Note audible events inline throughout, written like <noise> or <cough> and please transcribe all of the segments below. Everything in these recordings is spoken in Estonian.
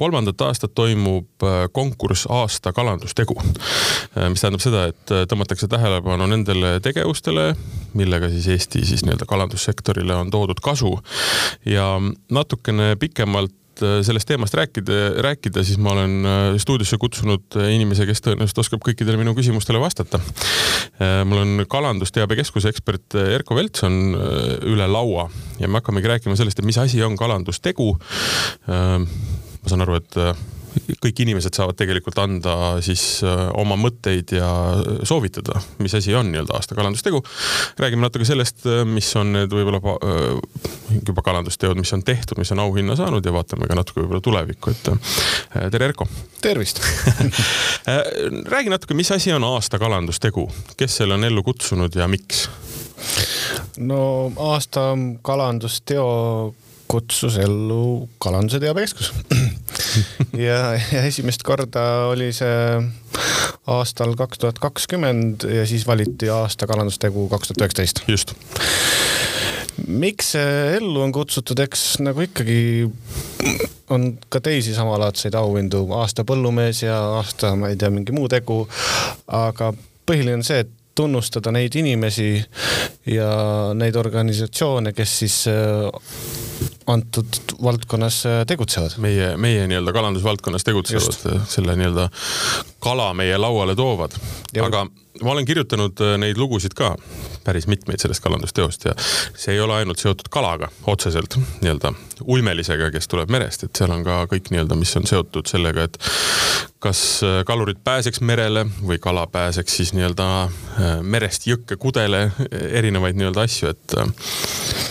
kolmandat aastat toimub konkurss aasta kalandustegu. mis tähendab seda, et tõmmatakse tähelepanu nendele tegevustele, millega siis Eesti siis nii-öelda kalandussektorile on toodud kasu ja natukene pikemalt Äh, sellest teemast rääkida, rääkida, siis ma olen äh, stuudiosse kutsunud äh, inimese, kes tõenäoliselt oskab kõikidele minu küsimustele vastata. mul on Kalandusteabekeskuse ekspert Erko Veltson üle laua ja me hakkamegi rääkima sellest, et mis asi on kalandustegu. Ma saan aru, et kõik inimesed saavad tegelikult anda siis äh, oma mõtteid ja soovitada, mis asi on nii-öelda aasta kalandustegu. räägime natuke sellest, äh, mis on need võib-olla äh, juba kalandusteod, mis on tehtud, mis on auhinna saanud ja vaatame ka natuke võib-olla tulevikku, et tere, Erko. tervist <laughs> räägi natuke, mis asi on aasta kalandustegu, kes selle on ellu kutsunud ja miks? no aasta kalandusteo kutsus ellu Kalanduse Teabekeskus <laughs> ja, ja esimest korda oli see aastal kaks tuhat kakskümmend ja siis valiti aasta kalandustegu kaks tuhat üheksateist. just miks see ellu on kutsutud, eks nagu ikkagi on ka teisi samalaadseid auhindu, aasta põllumees ja aasta, ma ei tea, mingi muu tegu. aga põhiline on see, et tunnustada neid inimesi ja neid organisatsioone, kes siis antud valdkonnas äh, tegutsevad? meie, meie nii-öelda kalandusvaldkonnas tegutsevad, selle nii-öelda kala meie lauale toovad. aga ma olen kirjutanud äh, neid lugusid ka, päris mitmeid sellest kalandusteost ja see ei ole ainult seotud kalaga otseselt nii-öelda ulmelisega, kes tuleb merest, et seal on ka kõik nii-öelda, mis on seotud sellega, et kas äh, kalurid pääseks merele või kala pääseks siis nii-öelda merest jõkke kudele, erinevaid nii-öelda asju, et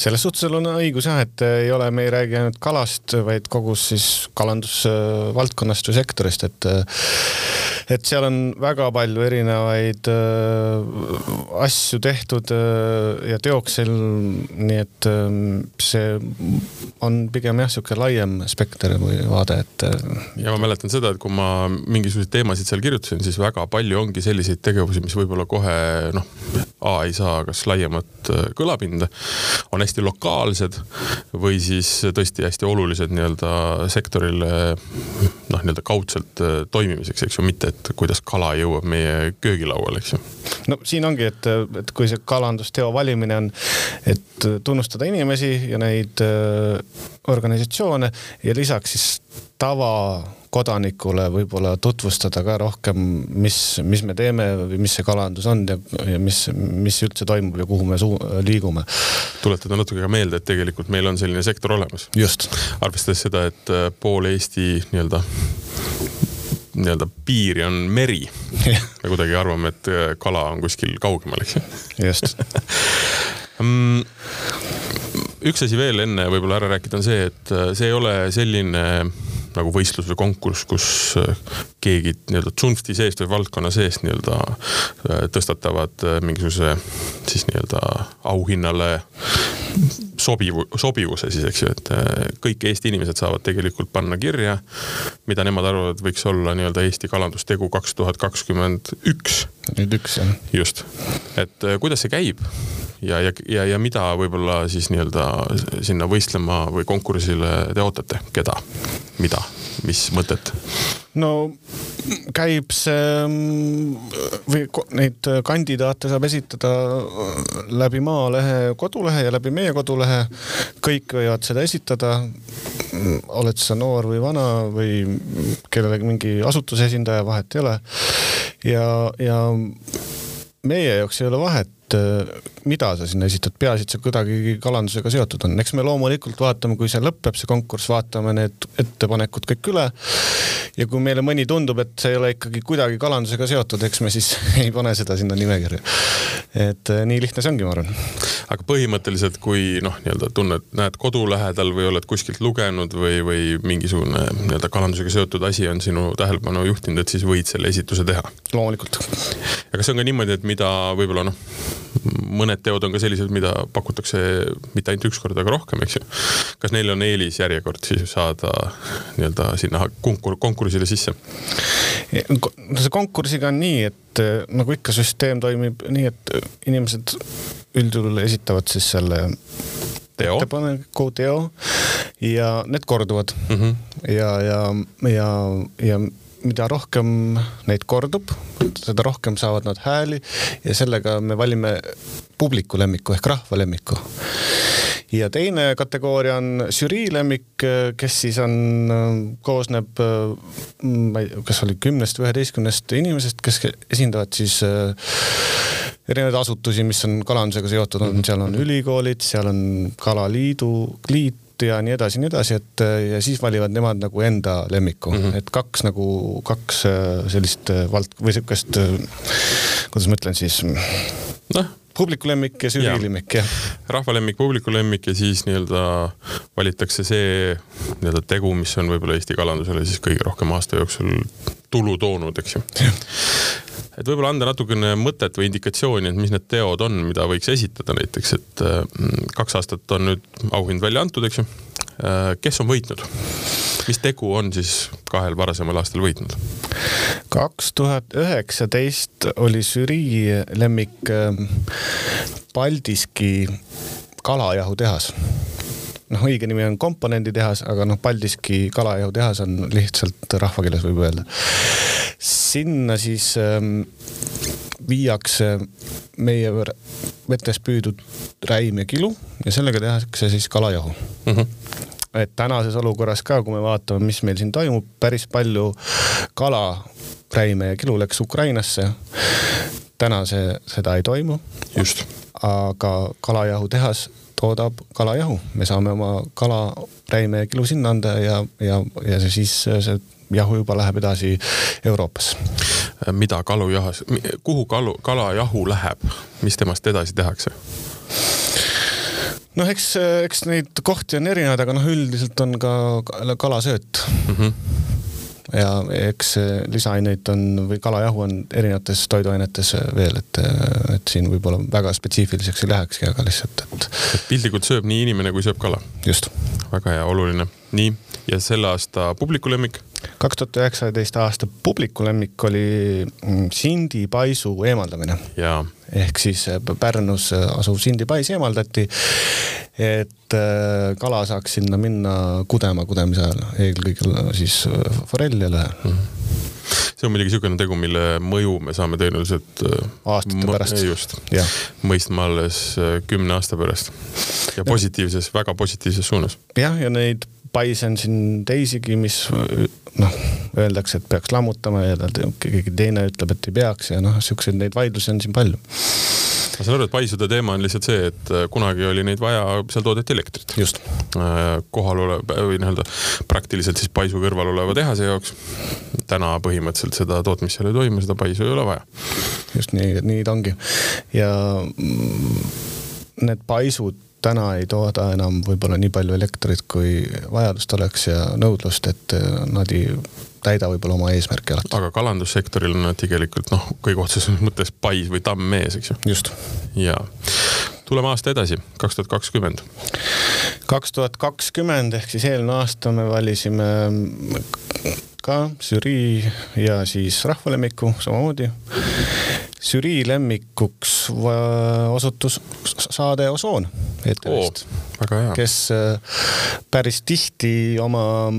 selles suhtes sul on õigus jah, et ei ole, me ei räägi ainult kalast, vaid kogu siis kalandusvaldkonnast või sektorist, et et seal on väga palju erinevaid äh, asju tehtud äh, ja teoksil, nii et äh, see on pigem jah, sihuke laiem spekter või vaade, et. ja ma mäletan seda, et kui ma mingisuguseid teemasid seal kirjutasin, siis väga palju ongi selliseid tegevusi, mis võib-olla kohe noh, A ei saa kas laiemat kõlapinda, on hästi lokaalsed või siis tõesti hästi olulised nii-öelda sektorile noh, nii-öelda kaudselt toimimiseks, eks ju, mitte et kuidas kala jõuab meie köögilauale, eks ju. no siin ongi, et, et kui see kalandusteo valimine on, et tunnustada inimesi ja neid äh, organisatsioone ja lisaks siis tavakodanikule võib-olla tutvustada ka rohkem, mis, mis me teeme või mis see kalandus on ja, ja mis, mis üldse toimub ja kuhu me suu-, liigume. tuletada natuke ka meelde, et tegelikult meil on selline sektor olemas. arvestades seda, et äh, pool Eesti nii-öelda nii-öelda piiri on meri. me kuidagi arvame, et äh, kala on kuskil kaugemal, eks ju. just <laughs> mm, üks asi veel enne võib-olla ära rääkida on see, et äh, see ei ole selline nagu võistlus või konkurss, kus äh, keegi nii-öelda tsunfti seest või valdkonna seest nii-öelda äh, tõstatavad äh, mingisuguse siis nii-öelda auhinnale sobivu, sobivuse siis, eks ju, et kõik Eesti inimesed saavad tegelikult panna kirja, mida nemad arvavad, võiks olla nii-öelda Eesti kalandustegu kaks tuhat kakskümmend üks. nüüd üks jah. just, et kuidas see käib ja, ja, ja, ja mida võib-olla siis nii-öelda sinna võistlema või konkursile te ootate, keda, mida, mis mõtet? no käib see mm, või neid kandidaate saab esitada läbi Maalehe kodulehe ja läbi meie kodulehe. kõik võivad seda esitada. oled sa noor või vana või kellelegi mingi asutuse esindaja, vahet ei ole. ja, ja meie jaoks ei ole vahet et äh, mida sa sinna esitad, peaasi, et see kuidagi kalandusega seotud on. eks me loomulikult vaatame, kui see lõpeb, see konkurss, vaatame need ettepanekud kõik üle. ja kui meile mõni tundub, et see ei ole ikkagi kuidagi kalandusega seotud, eks me siis <laughs> ei pane seda sinna nimekirja. et äh, nii lihtne see ongi, ma arvan. aga põhimõtteliselt, kui noh, nii-öelda tunned, näed kodu lähedal või oled kuskilt lugenud või, või mingisugune nii-öelda kalandusega seotud asi on sinu tähelepanu juhtinud, et siis võid selle esituse teha? loomulikult. kas see on ka niimoodi, et mida võib-olla noh, mõned teod on ka sellised, mida pakutakse mitte ainult üks kord, aga rohkem, eks ju. kas neil on eelisjärjekord siis saada nii-öelda sinna konkur-, konkursile sisse? no see konkursiga on nii, et eh, nagu ikka süsteem toimib nii, et inimesed üldjuhul esitavad siis selle teo. ettepaneku teo ja need korduvad mm. -hmm. ja, ja, ja, ja mida rohkem neid kordub, seda rohkem saavad nad hääli ja sellega me valime publiku lemmiku ehk rahva lemmiku. Ja teine kategooria on žürii lemmik, kes siis on, koosneb, ma ei, kas oli kümnest või üheteistkümnest inimesest, kes esindavad siis erinevaid asutusi, mis on kalandusega seotud, on, seal on ülikoolid, seal on kalaliidu, liit ja nii edasi ja nii edasi, et ja siis valivad nemad nagu enda lemmiku mm, -hmm. et kaks nagu, kaks äh, sellist äh, vald- või sihukest, kuidas ma ütlen siis. noh publiku lemmik ja žürii lemmik, jah. rahva lemmik, publiku lemmik ja siis nii-öelda valitakse see nii-öelda tegu, mis on võib-olla Eesti kalandusele siis kõige rohkem aasta jooksul tulu toonud, eks ju. et võib-olla anda natukene mõtet või indikatsiooni, et mis need teod on, mida võiks esitada näiteks, et mm, kaks aastat on nüüd auhind välja antud, eks ju. Äh, kes on võitnud? mis tegu on siis kahel varasemal aastal võitnud? kaks tuhat üheksateist oli žürii lemmik ähm, Paldiski kalajahutehas noh, õige nimi on komponenditehas, aga noh, Paldiski kalajahutehas on lihtsalt rahvakeeles võib öelda. sinna siis ähm, viiakse meie vetes püüdud räim ja kilu ja sellega tehakse siis kalajahu mm. -hmm et tänases olukorras ka, kui me vaatame, mis meil siin toimub, päris palju kala, räime ja kilu läks Ukrainasse. täna see, seda ei toimu. just. aga kalajahutehas toodab kalajahu, me saame oma kala, räime ja kilu sinna anda ja, ja, ja see siis see jahu juba läheb edasi Euroopasse. mida kalujahas, kuhu kalu, kalajahu läheb, mis temast edasi tehakse? Noh, eks, eks neid kohti on erinevaid, aga noh, üldiselt on ka kalasööt mm. -hmm ja eks lisaaineid on või kalajahu on erinevates toiduainetes veel, et, et siin võib-olla väga spetsiifiliseks ei lähekski, aga lihtsalt, et. et piltlikult sööb nii inimene kui sööb kala. just. väga hea, oluline. nii, ja selle aasta publiku lemmik? kaks tuhat üheksateist aasta publiku lemmik oli mm, Sindi paisu eemaldamine. Ehk siis äh, Pärnus äh, asuv Sindi pais eemaldati, et äh, kala saaks sinna minna kudema kudemise ajal, eelkõige siis forell ja lõhe mm. -hmm see on muidugi niisugune tegu, mille mõju me saame tõenäoliselt aastate pärast. just, mõistma alles kümne aasta pärast ja positiivses, väga positiivses suunas. jah, ja neid paise on siin teisigi, mis noh, öeldakse, et peaks lammutama ja keegi teine ütleb, et ei peaks ja noh, siukseid neid vaidlusi on siin palju ma saan aru, et paisude teema on lihtsalt see, et äh, kunagi oli neid vaja, seal toodeti elektrit. just. Äh, kohal olev või nii-öelda praktiliselt siis paisu kõrval oleva tehase jaoks. täna põhimõtteliselt seda tootmist seal ei toimu, seda paisu ei ole vaja. just nii, nii ta ongi ja mm, need paisud täna ei tooda enam võib-olla nii palju elektrit, kui vajadust oleks ja nõudlust, et äh, nad ei täida võib-olla oma eesmärki alati. aga kalandussektoril on nad tegelikult noh, kõige otsesemas mõttes pais või tamm mees, eks ju. just. ja, tuleme aasta edasi, kaks tuhat kakskümmend. kaks tuhat kakskümmend ehk siis eelmine aasta me valisime ka žürii ja siis rahvalemmiku samamoodi žürii lemmikuks osutus saade Osoon ETV-st oh,, kes äh, päris tihti oma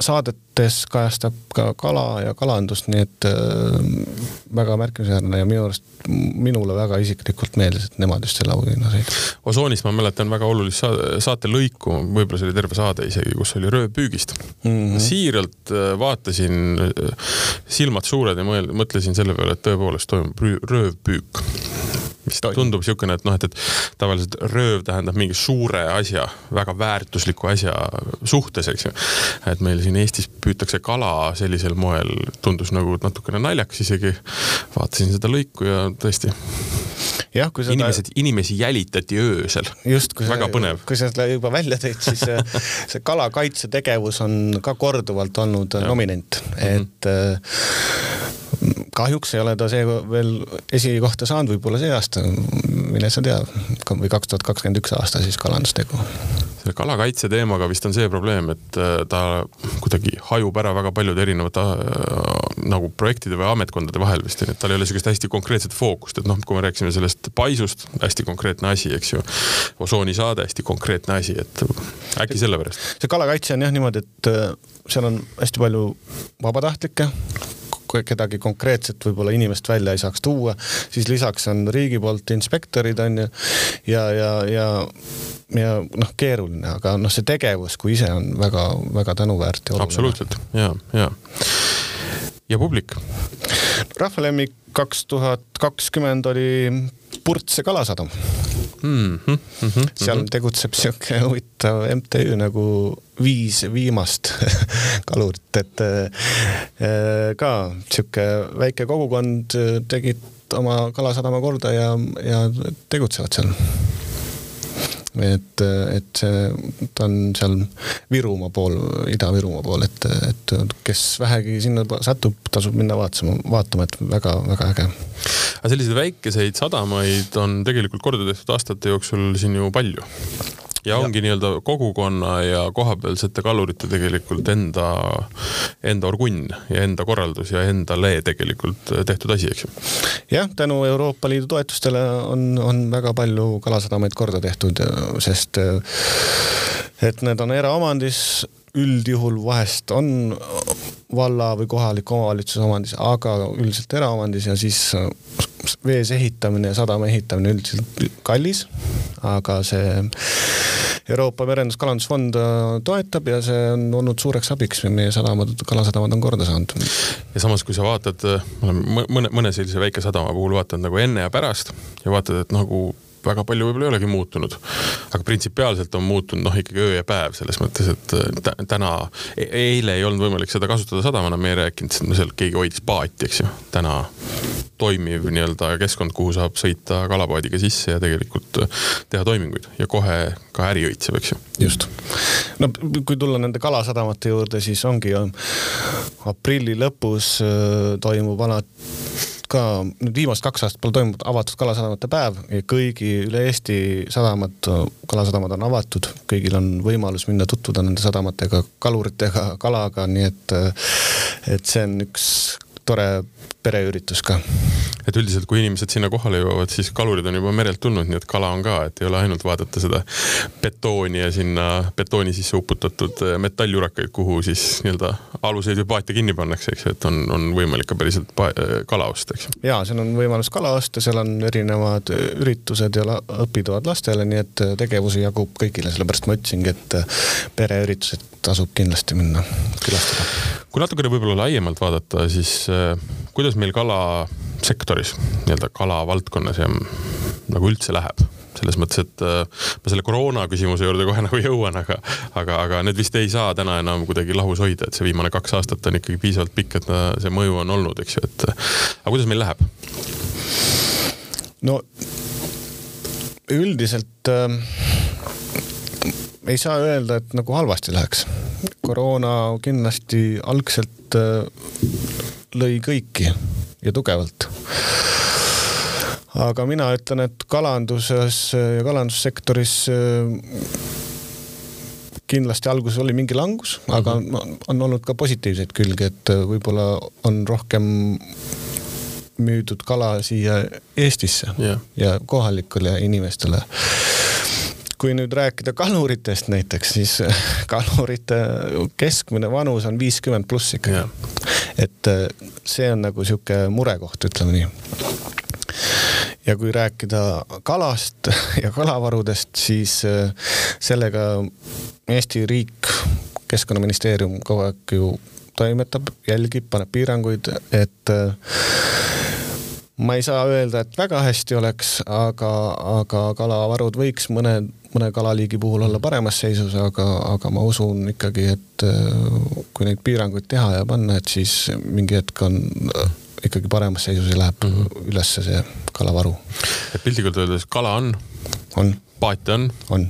saadetes kajastab ka kala ja kalandust, nii et äh, väga märkimisväärne ja minu arust minule väga isiklikult meeldis, et nemad just selle auhinna said. Osoonis ma mäletan väga olulist saatelõiku, võib-olla see oli terve saade isegi, kus oli röövpüügist mm. -hmm. siiralt äh, vaatasin, äh, silmad suured ja mõtlesin selle peale, et tõepoolest toimub röövpüük mis tundub niisugune, et noh, et, et tavaliselt rööv tähendab mingi suure asja, väga väärtusliku asja suhtes, eks ju. et meil siin Eestis püütakse kala sellisel moel, tundus nagu natukene naljakas isegi. vaatasin seda lõiku ja tõesti. Jah, kui seda. inimesed, inimesi jälitati öösel. just, kui väga põnev. kui sa seda juba välja tõid, siis see kalakaitsetegevus on ka korduvalt olnud ja. nominent, et mm -hmm kahjuks ei ole ta see veel esikohta saanud, võib-olla see aasta, mine sa tea, või kaks tuhat kakskümmend üks aasta siis kalandustegu. Selle kalakaitse teemaga vist on see probleem, et äh, ta kuidagi hajub ära väga paljude erinevate äh, nagu projektide või ametkondade vahel vist ju, et tal ei ole sihukest hästi konkreetset fookust, et noh, kui me rääkisime sellest paisust, hästi konkreetne asi, eks ju. osoonisaade, hästi konkreetne asi, et äkki sellepärast. see kalakaitse on jah niimoodi, et äh, seal on hästi palju vabatahtlikke kedagi konkreetset võib-olla inimest välja ei saaks tuua, siis lisaks on riigi poolt inspektorid on ju ja, ja, ja ja noh, keeruline, aga noh, see tegevus kui ise on väga-väga tänuväärt absoluutselt ja, ja. ja publik? rahvalemmik kaks tuhat kakskümmend oli Purtse kalasadam mm. -hmm, mm -hmm, seal -hmm. tegutseb sihuke huvitav MTÜ nagu Viis Viimast <laughs> kalurit, et äh, ka sihuke väike kogukond tegid oma kalasadama korda ja, ja tegutsevad seal et, et ta on seal Virumaa pool, Ida-Virumaa pool, et, et kes vähegi sinna satub, tasub minna vaatsema, vaatama, et väga-väga äge. aga selliseid väikeseid sadamaid on tegelikult korda tehtud aastate jooksul siin ju palju ja ongi nii-öelda kogukonna ja kohapealsete kalurite tegelikult enda, enda orgunn ja enda korraldus ja endale tegelikult tehtud asi, eks ju. jah, tänu Euroopa Liidu toetustele on, on väga palju kalasadamaid korda tehtud, sest et need on eraomandis üldjuhul vahest on valla või kohaliku omavalitsuse omandis, aga üldiselt eraomandis ja siis vees ehitamine ja sadama ehitamine üldiselt kallis. aga see Euroopa Merendus-Kalandusfond äh, toetab ja see on olnud suureks abiks, meie sadamad, kalasadamad on korda saanud. ja samas, kui sa vaatad, ma olen mõne, mõne sellise väikesadama puhul vaatanud nagu enne ja pärast ja vaatad, et nagu väga palju võib-olla ei olegi muutunud. aga printsipiaalselt on muutunud noh, ikkagi öö ja päev selles mõttes, et äh, täna e, eile ei olnud võimalik seda kasutada sadamana, me ei rääkinud, no seal keegi hoidis paati, eks ju. täna toimiv nii-öelda keskkond, kuhu saab sõita kalapaadiga sisse ja tegelikult äh, teha toiminguid ja kohe ka äri õitseb, eks ju. just. no kui tulla nende kalasadamate juurde, siis ongi ju aprilli lõpus äh, toimub alati ka nüüd viimased kaks aastat pole toimunud avatud kalasadamate päev ja kõigi üle Eesti sadamad, kalasadamad on avatud, kõigil on võimalus minna tutvuda nende sadamatega, kaluritega, kalaga, nii et, et see on üks tore pereüritus ka. et üldiselt, kui inimesed sinna kohale jõuavad, siis kalurid on juba merelt tulnud, nii et kala on ka, et ei ole ainult vaadata seda betooni ja sinna betooni sisse uputatud eh, metalljurakaid, kuhu siis nii-öelda aluseid või paate kinni pannakse, eks ju, et on, on võimalik ka päriselt eh, kala osta, eks ju. ja seal on võimalus kala osta, seal on erinevad üritused ja õpitoad lastele, nii et tegevusi jagub kõigile, sellepärast ma ütlesingi, et pereüritused tasub kindlasti minna külastada. Kui natukene võib-olla laiemalt vaadata, siis äh, kuidas meil kalasektoris, nii-öelda kalavaldkonnas ja nagu üldse läheb? selles mõttes, et äh, ma selle koroona küsimuse juurde kohe <laughs> nagu jõuan, aga, aga, aga need vist ei saa täna enam kuidagi lahus hoida, et see viimane kaks aastat on ikkagi piisavalt pikk, et see mõju on olnud, eks ju, et aga kuidas meil läheb? no üldiselt äh, ei saa öelda, et nagu halvasti läheks. Koroona kindlasti algselt äh, lõi kõiki ja tugevalt. aga mina ütlen, et kalanduses ja kalandussektoris äh, kindlasti alguses oli mingi langus, aga mhm. on olnud ka positiivseid külgi, et äh, võib-olla on rohkem müüdud kala siia Eestisse yeah. ja kohalikele inimestele kui nüüd rääkida kaluritest näiteks, siis äh, kalurite keskmine vanus on viiskümmend pluss ikka et äh, see on nagu sihuke murekoht, ütleme nii. ja kui rääkida kalast ja kalavarudest, siis äh, sellega Eesti riik, keskkonnaministeerium kogu aeg ju toimetab, jälgib, paneb piiranguid, et ma ei saa öelda, et väga hästi oleks, aga, aga kalavarud võiks mõne, mõne kalaliigi puhul olla paremas seisus, aga, aga ma usun ikkagi, et äh, kui neid piiranguid teha ja panna, et siis mingi hetk on äh, ikkagi paremas seisus ja läheb mm -hmm. ülesse see kalavaru. et piltlikult öeldes kala on, on., paate on, on.,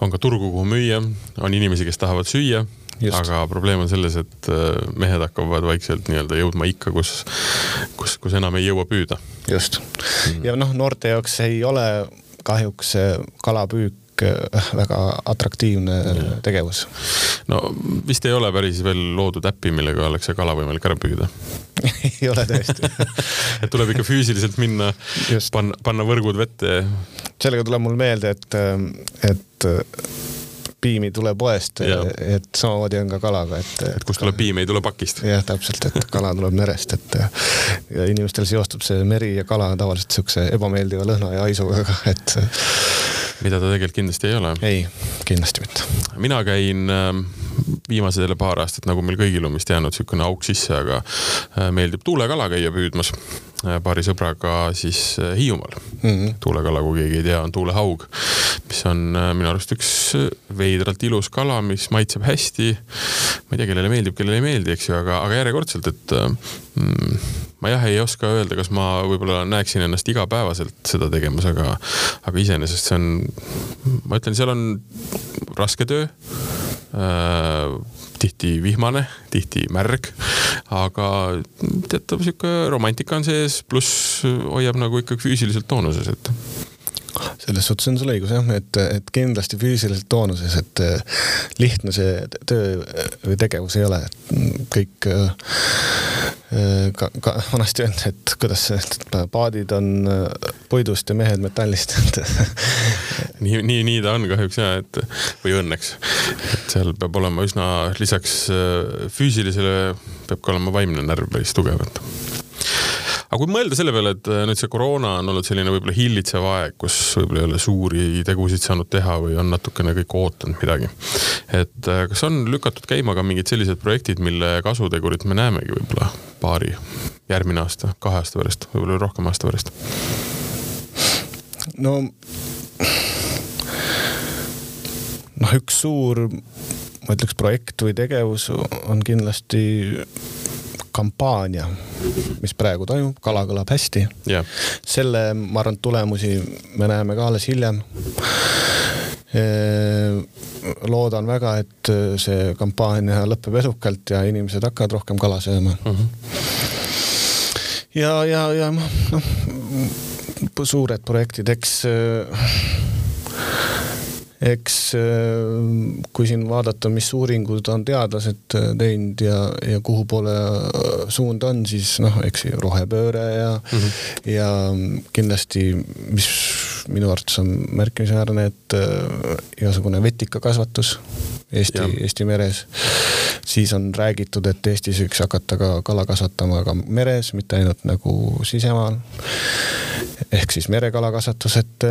on ka turgu, kuhu müüa, on inimesi, kes tahavad süüa aga probleem on selles, et äh, mehed hakkavad vaikselt nii-öelda jõudma ikka, kus, kus, kus enam ei jõua püüda. just mm. ja noh, noorte jaoks ei ole kahjuks kalapüük äh, väga atraktiivne ja. tegevus. no vist ei ole päris veel loodud äppi, millega oleks see kala võimalik ära püüda <laughs> ei ole tõesti <laughs> et tuleb ikka füüsiliselt minna, panna, panna võrgud vette. sellega tuleb mul meelde, et, et piim ei tule poest, et samamoodi on ka kalaga, et. et kust tuleb piim, ei tule pakist. jah, täpselt, et kala tuleb merest, et ja inimestel seostub see meri ja kala tavaliselt siukse ebameeldiva lõhna ja haisuga, et. mida ta tegelikult kindlasti ei ole. ei, kindlasti mitte. mina käin ähm, viimased jälle paar aastat, nagu meil kõigil on vist jäänud niisugune auk sisse, aga äh, meeldib tuulekala käia püüdmas paari sõbraga siis äh, Hiiumaal mm. -hmm. tuulekala, kui keegi ei tea, on tuulehaug, mis on minu arust üks veidralt ilus kala, mis maitseb hästi. ma ei tea, kellele meeldib, kellele ei meeldi, eks ju, aga, aga järjekordselt, et mm, ma jah ei oska öelda, kas ma võib-olla näeksin ennast igapäevaselt seda tegemas, aga, aga iseenesest see on, ma ütlen, seal on raske töö Äh, tihti vihmane, tihti märg, aga teatav sihuke romantika on sees, pluss hoiab nagu ikkagi füüsiliselt toonuses, et selles suhtes on sul õigus jah, et, et kindlasti füüsiliselt toonuses, et äh, lihtne see töö või tegevus ei ole, et kõik äh, ka, ka vanasti öeldi, et kuidas see, paadid on äh, puidust ja mehed metallist <laughs> nii, nii, nii ta on kahjuks ja, et või õnneks, et seal peab olema üsna lisaks füüsilisele peab ka olema vaimne närv päris tugev, et aga kui mõelda selle peale, et äh, nüüd see koroona on olnud selline võib-olla hillitsev aeg, kus võib-olla ei ole suuri tegusid saanud teha või on natukene kõik ootanud midagi. et äh, kas on lükatud käima ka mingid sellised projektid, mille kasutegurit me näemegi võib-olla paari, järgmine aasta, kahe aasta pärast, võib-olla rohkem aasta pärast? no noh, üks suur, ma ütleks projekt või tegevus on kindlasti kampaania, mis praegu toimub, Kala kõlab hästi yeah.. selle, ma arvan, tulemusi me näeme ka alles hiljem. loodan väga, et see kampaania lõpeb edukalt ja inimesed hakkavad rohkem kala sööma. Mhm. -huh. ja, ja, ja noh, suured projektid, eks eks äh, kui siin vaadata, mis uuringud on teadlased äh, teinud ja, ja kuhu poole äh, suund on, siis noh, eks rohepööre ja mm, -hmm. ja kindlasti, mis minu arvates on märkimisväärne, et igasugune vetikakasvatus Eesti, Eesti meres. siis on räägitud, et Eestis võiks hakata ka kala kasvatama ka meres, mitte ainult nagu sisemaal ehk siis merekalakasvatus, et,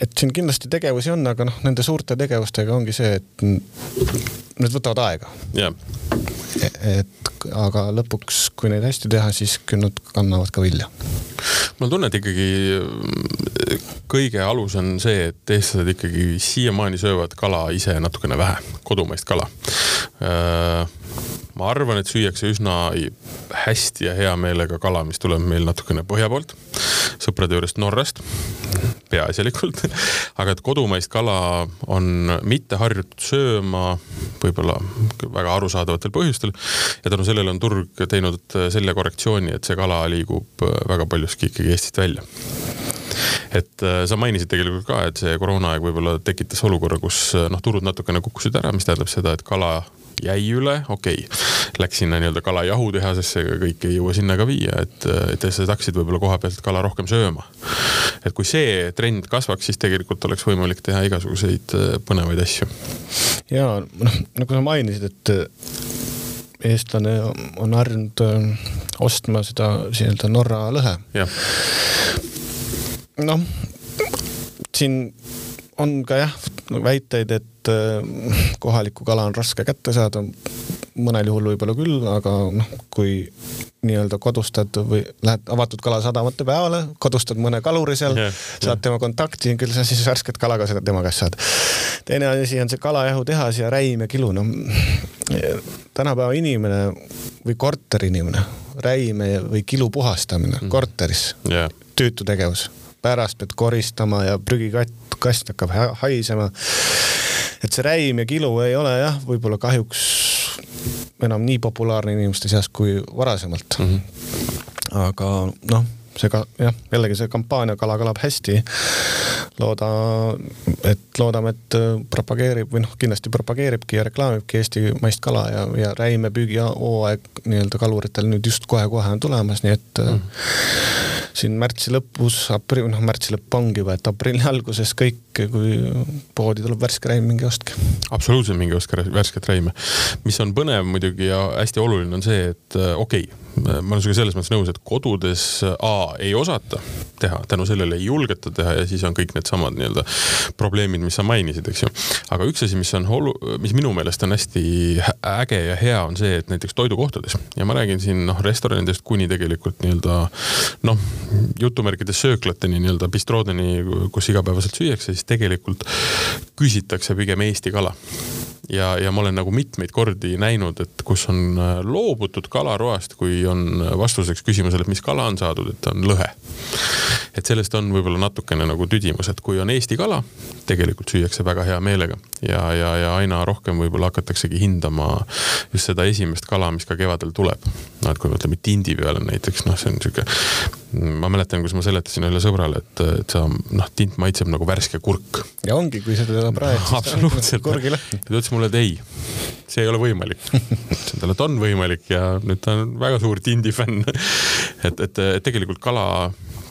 et siin kindlasti tegevusi on, aga noh, nende suurte tegevustega ongi see, et need võtavad aega. Yeah.. et aga lõpuks, kui neid hästi teha, siis küll nad kannavad ka vilja. mul tunne, et ikkagi kõige alus on see, et eestlased ikkagi siiamaani söövad kala ise natukene vähe, kodumaist kala. Äh, ma arvan, et süüakse üsna hästi ja hea meelega kala, mis tuleb meil natukene põhja poolt, sõprade juurest Norrast, peaasjalikult. <laughs> aga et kodumaist kala on mitte harjutud sööma võib-olla väga arusaadavatel põhjustel. Ja tänu sellele on turg teinud selle korrektsiooni, et see kala liigub väga paljuski ikkagi Eestist välja. Et äh, sa mainisid tegelikult ka, et see koroonaaeg võib-olla tekitas olukorra, kus noh, turud natukene kukkusid ära, mis tähendab seda, et kala jäi üle, okei okay., läks sinna nii-öelda kalajahutehasesse, aga kõik ei jõua sinna ka viia, et, et sa hakkasid võib-olla koha pealt kala rohkem sööma. et kui see trend kasvaks, siis tegelikult oleks võimalik teha igasuguseid äh, põnevaid asju. ja noh, nagu sa mainisid, et äh, eestlane on harjunud äh, ostma seda nii-öelda Norra lõhe. noh, siin on ka jah väiteid, et äh, kohalikku kala on raske kätte saada. mõnel juhul võib-olla küll, aga noh, kui nii-öelda kodustad või lähed avatud kalasadamate peale, kodustad mõne kaluri seal yeah,, saad yeah. tema kontakti, küll sa siis värsket kala ka seda tema käest saad. teine asi on see kalajahutehas ja räim ja kilu, no tänapäeva inimene või korteriinimene, räime või kilu puhastamine mm. korteris yeah., tüütu tegevus pärast pead koristama ja prügikast hakkab haisema. et see räim ja kilu ei ole jah, võib-olla kahjuks enam nii populaarne inimeste seas kui varasemalt mm. -hmm. aga noh, see ka jah, jällegi see kampaania Kala kõlab hästi. Looda, et loodame, et propageerib või noh, kindlasti propageeribki ja reklaamibki eestimaist kala ja, ja räimepüügihooaeg nii-öelda kaluritel nüüd just kohe-kohe on tulemas, nii et mm. siin märtsi lõpus, aprill, noh, märtsi lõpp ongi juba, et aprilli alguses kõik, kui poodi tuleb värske räim, minge ostke. absoluutselt minge ostke värsket räime. mis on põnev muidugi ja hästi oluline on see, et okei okay,, ma olen sinuga selles mõttes nõus, et kodudes A ei osata teha, tänu sellele ei julgeta teha ja siis on kõik needsamad nii-öelda probleemid, mis sa mainisid, eks ju. aga üks asi, mis on olu-, mis minu meelest on hästi äge ja hea, on see, et näiteks toidukohtades ja ma räägin siin noh, restoranidest kuni tegelikult nii-öelda noh, jutumärkides sööklateni nii-öelda bistroodeni, kus igapäevaselt süüakse, siis tegelikult küsitakse pigem Eesti kala ja, ja ma olen nagu mitmeid kordi näinud, et kus on äh, loobutud kalaroast, kui on vastuseks küsimusele, et mis kala on saadud, et on lõhe. et sellest on võib-olla natukene nagu tüdimus, et kui on Eesti kala, tegelikult süüakse väga hea meelega ja, ja, ja aina rohkem võib-olla hakataksegi hindama just seda esimest kala, mis ka kevadel tuleb. no et kui me mõtleme tindi peale näiteks, noh, see on sihuke, ma mäletan, kus ma seletasin ühele sõbrale, et, et sa noh, tint maitseb nagu värske kurk. ja ongi, kui seda praed, siis absoluutselt. kurgilõhn. ta ütles mulle, et ei, see ei ole võimalik. <laughs> ütlesin talle, et on võimalik ja nüüd ta on väga suur tindi fänn. et, et, et tegelikult kala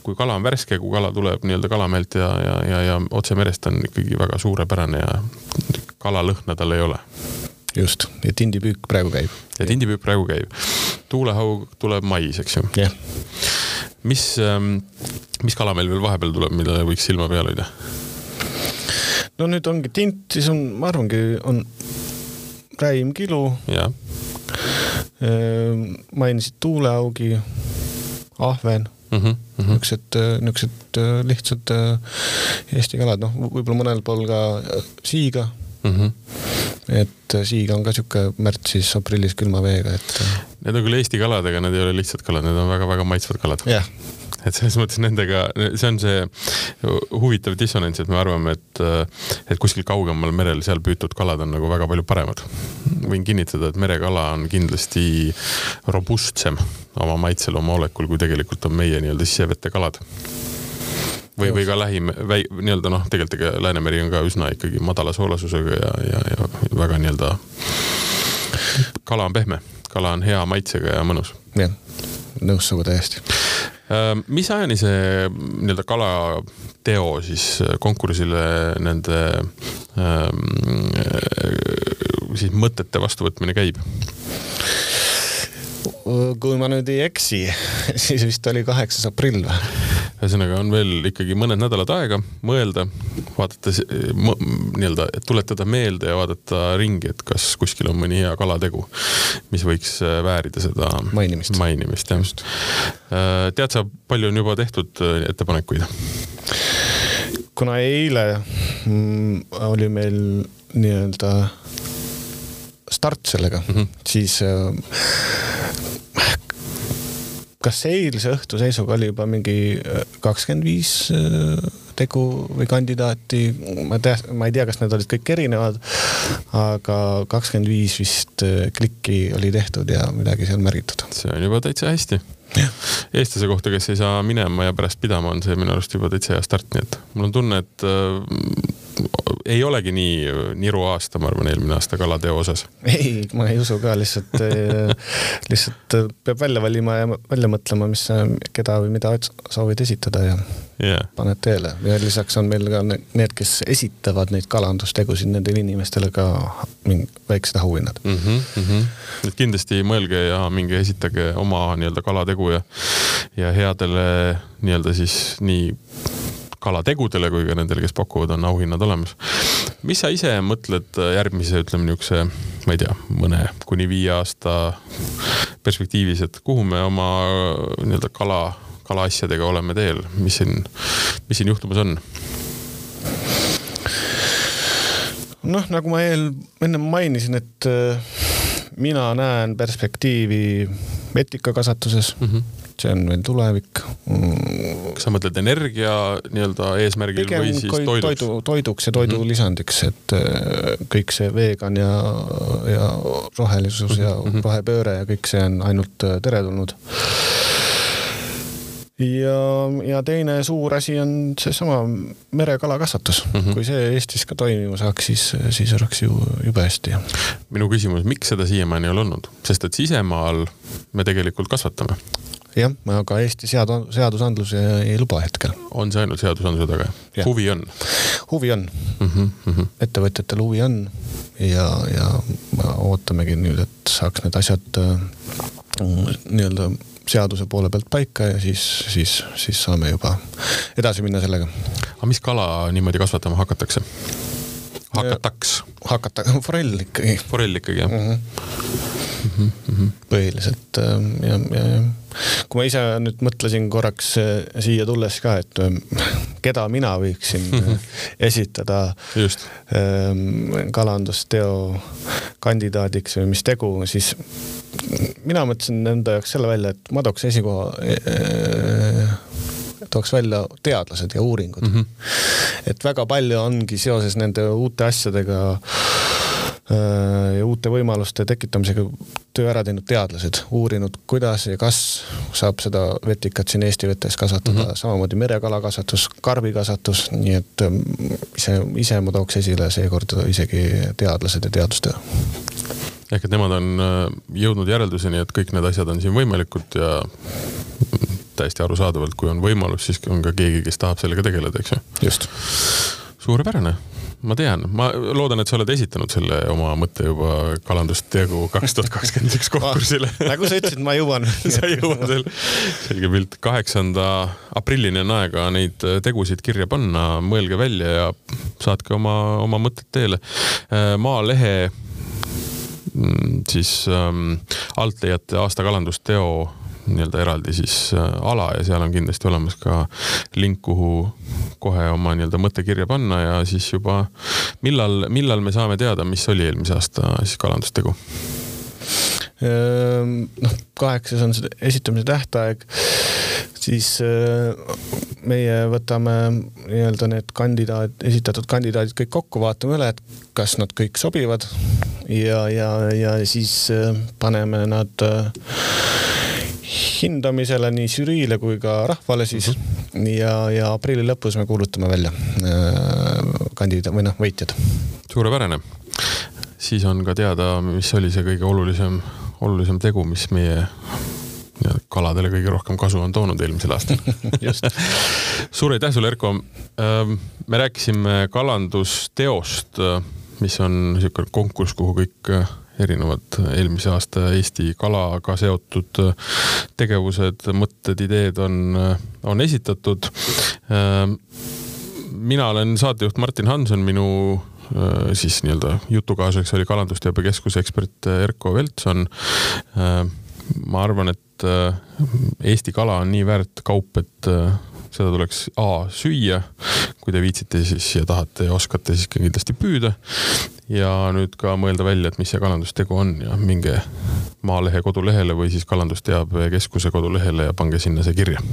kui kala on värske, kui kala tuleb nii-öelda kalamehelt ja, ja, ja, ja otse merest on ikkagi väga suurepärane ja kalalõhna tal ei ole. just, ja tindipüük praegu käib. ja tindipüük praegu käib. tuulehaug tuleb mais, eks ju. jah. Mis, ähm, mis kala meil veel vahepeal tuleb, millele võiks silma peal hoida? no nüüd ongi tint, siis on, ma arvangi, on räim kilu. jah. Ehm, mainisid tuuleaugi, ahven mm -hmm, mm -hmm. niisugused, niisugused äh, lihtsad äh, Eesti kalad, noh, võib-olla mõnel pool ka äh, siiga mm. -hmm. et siiga on ka niisugune märtsis-aprillis külma veega, et. Need on küll Eesti kalad, aga need ei ole lihtsad kalad, need on väga-väga maitsvad kalad. jah et selles mõttes nendega, see on see huvitav dissonants, et me arvame, et, et kuskil kaugemal merel seal püütud kalad on nagu väga palju paremad. võin kinnitada, et merekala on kindlasti robustsem oma maitsel, oma olekul, kui tegelikult on meie nii-öelda sisevete kalad või, või ka lähim, nii-öelda noh, tegelikult ega Läänemeri on ka üsna ikkagi madala soolasusega ja, ja, ja väga nii-öelda, kala on pehme, kala on hea maitsega ja mõnus. jah, nõus sinuga täiesti Äh, mis ajani see nii-öelda kalateo siis konkursile nende ähm, siis mõtete vastuvõtmine käib? Kui ma nüüd ei eksi, <laughs> siis vist oli kaheksas aprill või? ühesõnaga on veel ikkagi mõned nädalad aega mõelda, vaadata nii-öelda, tuletada meelde ja vaadata ringi, et kas kuskil on mõni hea kalategu, mis võiks äh, väärida seda mainimist, mainimist, jah. Äh, tead sa, palju on juba tehtud äh, ettepanekuid? kuna eile mm, oli meil nii-öelda start sellega mm, -hmm. siis kas eilse õhtu seisuga oli juba mingi äh, kakskümmend viis äh, tegu või kandidaati, ma tea, ma ei tea, kas need olid kõik erinevad, aga kakskümmend viis vist äh, klikki oli tehtud ja midagi seal märgitud. see on juba täitsa hästi. eestlase kohta, kes ei saa minema ja pärast pidama, on see minu arust juba täitsa hea start, nii et mul on tunne, et ei olegi nii niru aasta, ma arvan, eelmine aasta kalateo osas. ei, ma ei usu ka, lihtsalt <laughs> lihtsalt peab välja valima ja välja mõtlema, mis, keda või mida soovid esitada ja yeah. paned teele. ja lisaks on meil ka need, kes esitavad neid kalandustegusid, nendele inimestele ka väiksed auhinnad mm. -hmm, mm -hmm. et kindlasti mõelge ja minge esitage oma nii-öelda kalategu ja, ja headele nii-öelda siis nii kalategudele kui ka nendele, kes pakuvad, on auhinnad olemas. mis sa ise mõtled järgmise, ütleme niisuguse, ma ei tea, mõne kuni viie aasta perspektiivis, et kuhu me oma nii-öelda kala, kalaasjadega oleme teel, mis siin, mis siin juhtumas on? noh, nagu ma eel, ennem mainisin, et äh, mina näen perspektiivi etikakasvatuses mm. -hmm see on veel tulevik. kas sa mõtled energia nii-öelda eesmärgil Pigem või siis toiduks? toidu, toiduks ja toidulisandiks, mhm. et äh, kõik see vegan ja, ja rohelisus ja mm -hmm. rohepööre ja kõik see on ainult äh, teretulnud. Ja, ja teine suur asi on seesama merekalakasvatus mm. -hmm. kui see Eestis ka toimima saaks, siis, siis oleks ju jube hästi. minu küsimus, miks seda siiamaani ei ole olnud, sest et sisemaal me tegelikult kasvatame jah, aga Eesti seadu-, seadusandlus ei, ei luba hetkel. on see ainult seadusandluse taga? huvi on? huvi on mm. -hmm, mm -hmm. ettevõtjatel huvi on ja, ja ootamegi nüüd, et saaks need asjad äh, nii-öelda seaduse poole pealt paika ja siis, siis, siis saame juba edasi minna sellega. aga mis kala niimoodi kasvatama hakatakse? hakataks? hakata, <laughs> forell ikkagi. forell ikkagi, jah mm? -hmm mm. -hmm. põhiliselt ähm, ja, ja, ja kui ma ise nüüd mõtlesin korraks äh, siia tulles ka, et ähm, <laughs> keda mina võiksin äh, <laughs> esitada Just. Ähm, kalandusteo kandidaadiks või mis tegu, siis mina mõtlesin enda jaoks selle välja, et ma tooks esikoha äh, tooks välja teadlased ja uuringud mm. -hmm. et väga palju ongi seoses nende uute asjadega Äh, ja uute võimaluste tekitamisega töö ära teinud teadlased, uurinud, kuidas ja kas saab seda vetikat siin Eesti vetes kasvatada mm, -hmm. samamoodi merekalakasvatus, karbikasvatus, nii et ähm, ise, ise ma tooks esile seekord isegi teadlased ja teadustöö ehk et nemad on äh, jõudnud järelduseni, et kõik need asjad on siin võimalikud ja täiesti arusaadavalt, kui on võimalus, siis on ka keegi, kes tahab sellega tegeleda, eks ju. just. suurepärane ma tean, ma loodan, et sa oled esitanud selle oma mõtte juba kalandustegu kaks tuhat kakskümmend üks konkursile. <laughs> Nagu sa ütlesid, ma jõuan. <laughs> Sa jõuad veel, selge pilt. kaheksanda aprillini on aega neid tegusid kirja panna, mõelge välja ja saatke oma, oma mõtted teele. Äh, Maalehe mm, siis ähm, alt leiate aasta kalandusteo nii-öelda eraldi siis äh, ala ja seal on kindlasti olemas ka link, kuhu kohe oma nii-öelda mõte kirja panna ja siis juba millal, millal me saame teada, mis oli eelmise aasta siis kalandustegu? Ehm, noh, kaheksas on see esitamise tähtaeg, siis äh, meie võtame nii-öelda need kandidaat, esitatud kandidaadid kõik kokku, vaatame üle, et kas nad kõik sobivad ja, ja, ja siis äh, paneme nad hindamisele nii žüriile kui ka rahvale siis mm -hmm. ja, ja aprilli lõpus me kuulutame välja äh, kandidaat või noh, võitjad. suurepärane. siis on ka teada, mis oli see kõige olulisem, olulisem tegu, mis meie kaladele kõige rohkem kasu on toonud eelmisel aastal <laughs> just. suur aitäh sulle, Erko. Ähm, me rääkisime kalandusteost, mis on niisugune konkurss, kuhu kõik erinevad eelmise aasta Eesti kalaga seotud tegevused, mõtted, ideed on, on esitatud. mina olen saatejuht Martin Hanson, minu siis nii-öelda jutukaaslaseks oli Kalandusteabekeskuse ekspert Erko Veltson. ma arvan, et Eesti kala on nii väärt kaup, et seda tuleks A süüa, kui te viitsite siis ja tahate ja oskate, siis kindlasti püüda. ja nüüd ka mõelda välja, et mis see kalandustegu on ja minge Maalehe kodulehele või siis Kalandusteabekeskuse kodulehele ja pange sinna see kirja